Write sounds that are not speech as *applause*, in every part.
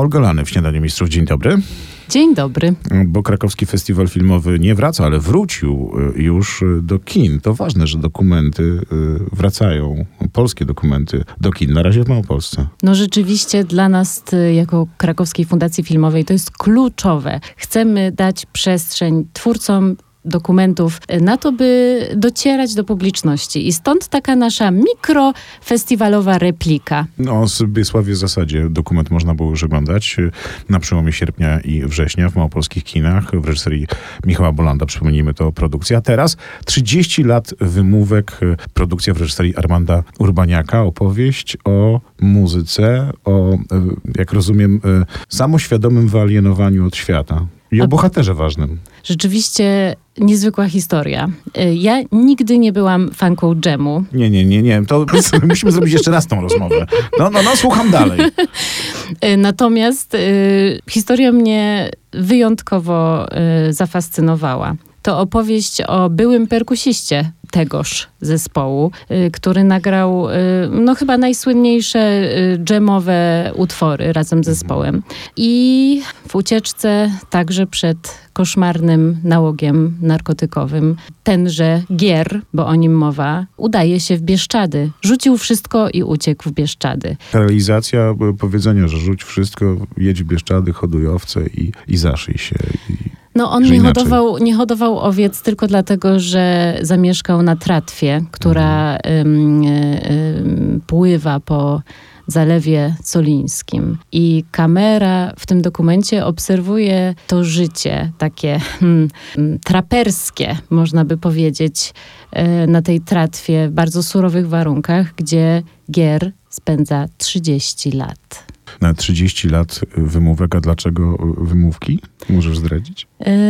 Olga Lany w Śniadaniu Mistrzów. Dzień dobry. Dzień dobry. Bo krakowski festiwal filmowy nie wraca, ale wrócił y, już y, do kin. To ważne, że dokumenty y, wracają, polskie dokumenty do kin. Na razie w Małopolsce. No rzeczywiście dla nas jako Krakowskiej Fundacji Filmowej to jest kluczowe. Chcemy dać przestrzeń twórcom dokumentów y, na to, by docierać do publiczności. I stąd taka nasza mikrofestiwalowa replika. No, o Zbiesławie w zasadzie dokument można było już oglądać y, na przełomie sierpnia i września w małopolskich kinach w reżyserii Michała Bolanda. Przypomnijmy to produkcja. A teraz 30 lat wymówek, y, produkcja w reżyserii Armanda Urbaniaka. Opowieść o muzyce, o, jak rozumiem, samoświadomym wyalienowaniu od świata. I o bohaterze ważnym. Rzeczywiście niezwykła historia. Y, Ja nigdy nie byłam fanką dżemu. Nie, nie, nie, nie. To musimy zrobić jeszcze raz tą rozmowę. No, no, no, słucham dalej. *laughs* Y, Natomiast y, historia mnie wyjątkowo y, zafascynowała. To opowieść o byłym perkusiście tegoż zespołu, y, który nagrał y, no chyba najsłynniejsze y, dżemowe utwory razem z zespołem. I w ucieczce także przed koszmarnym nałogiem narkotykowym tenże Gier, bo o nim mowa, udaje się w Bieszczady. Rzucił wszystko i uciekł w Bieszczady. Realizacja powiedzenia, że rzuć wszystko, jedź w Bieszczady, hoduj owce i, i zaszyj się. I... No on nie hodował, nie hodował owiec tylko dlatego, że zamieszkał na tratwie, która y, ym, pływa po zalewie solińskim. I kamera w tym dokumencie obserwuje to życie takie hmm, mm, traperskie, można by powiedzieć, y, na tej tratwie w bardzo surowych warunkach, gdzie Gier spędza 30 lat. Na 30 lat wymówek, a dlaczego wymówki? Możesz zdradzić?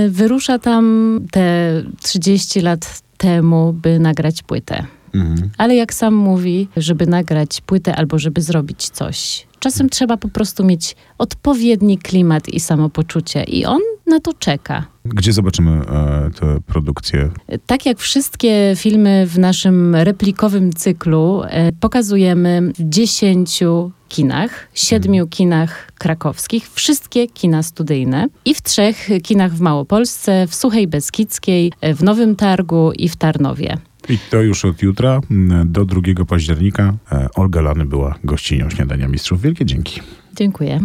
Y, Wyrusza tam te 30 lat temu, by nagrać płytę. Mhm. Ale jak sam mówi, żeby nagrać płytę albo żeby zrobić coś, czasem trzeba po prostu mieć odpowiedni klimat i samopoczucie. I on na to czeka. Gdzie zobaczymy e, tę produkcję? Tak jak wszystkie filmy w naszym replikowym cyklu, e, pokazujemy w 10 kinach, siedmiu kinach krakowskich, wszystkie kina studyjne i w trzech kinach w Małopolsce, w Suchej Beskidzkiej, e, w Nowym Targu i w Tarnowie. I to już od jutra do 2 października. Olga Lany była gościnią Śniadania Mistrzów. Wielkie dzięki. Dziękuję.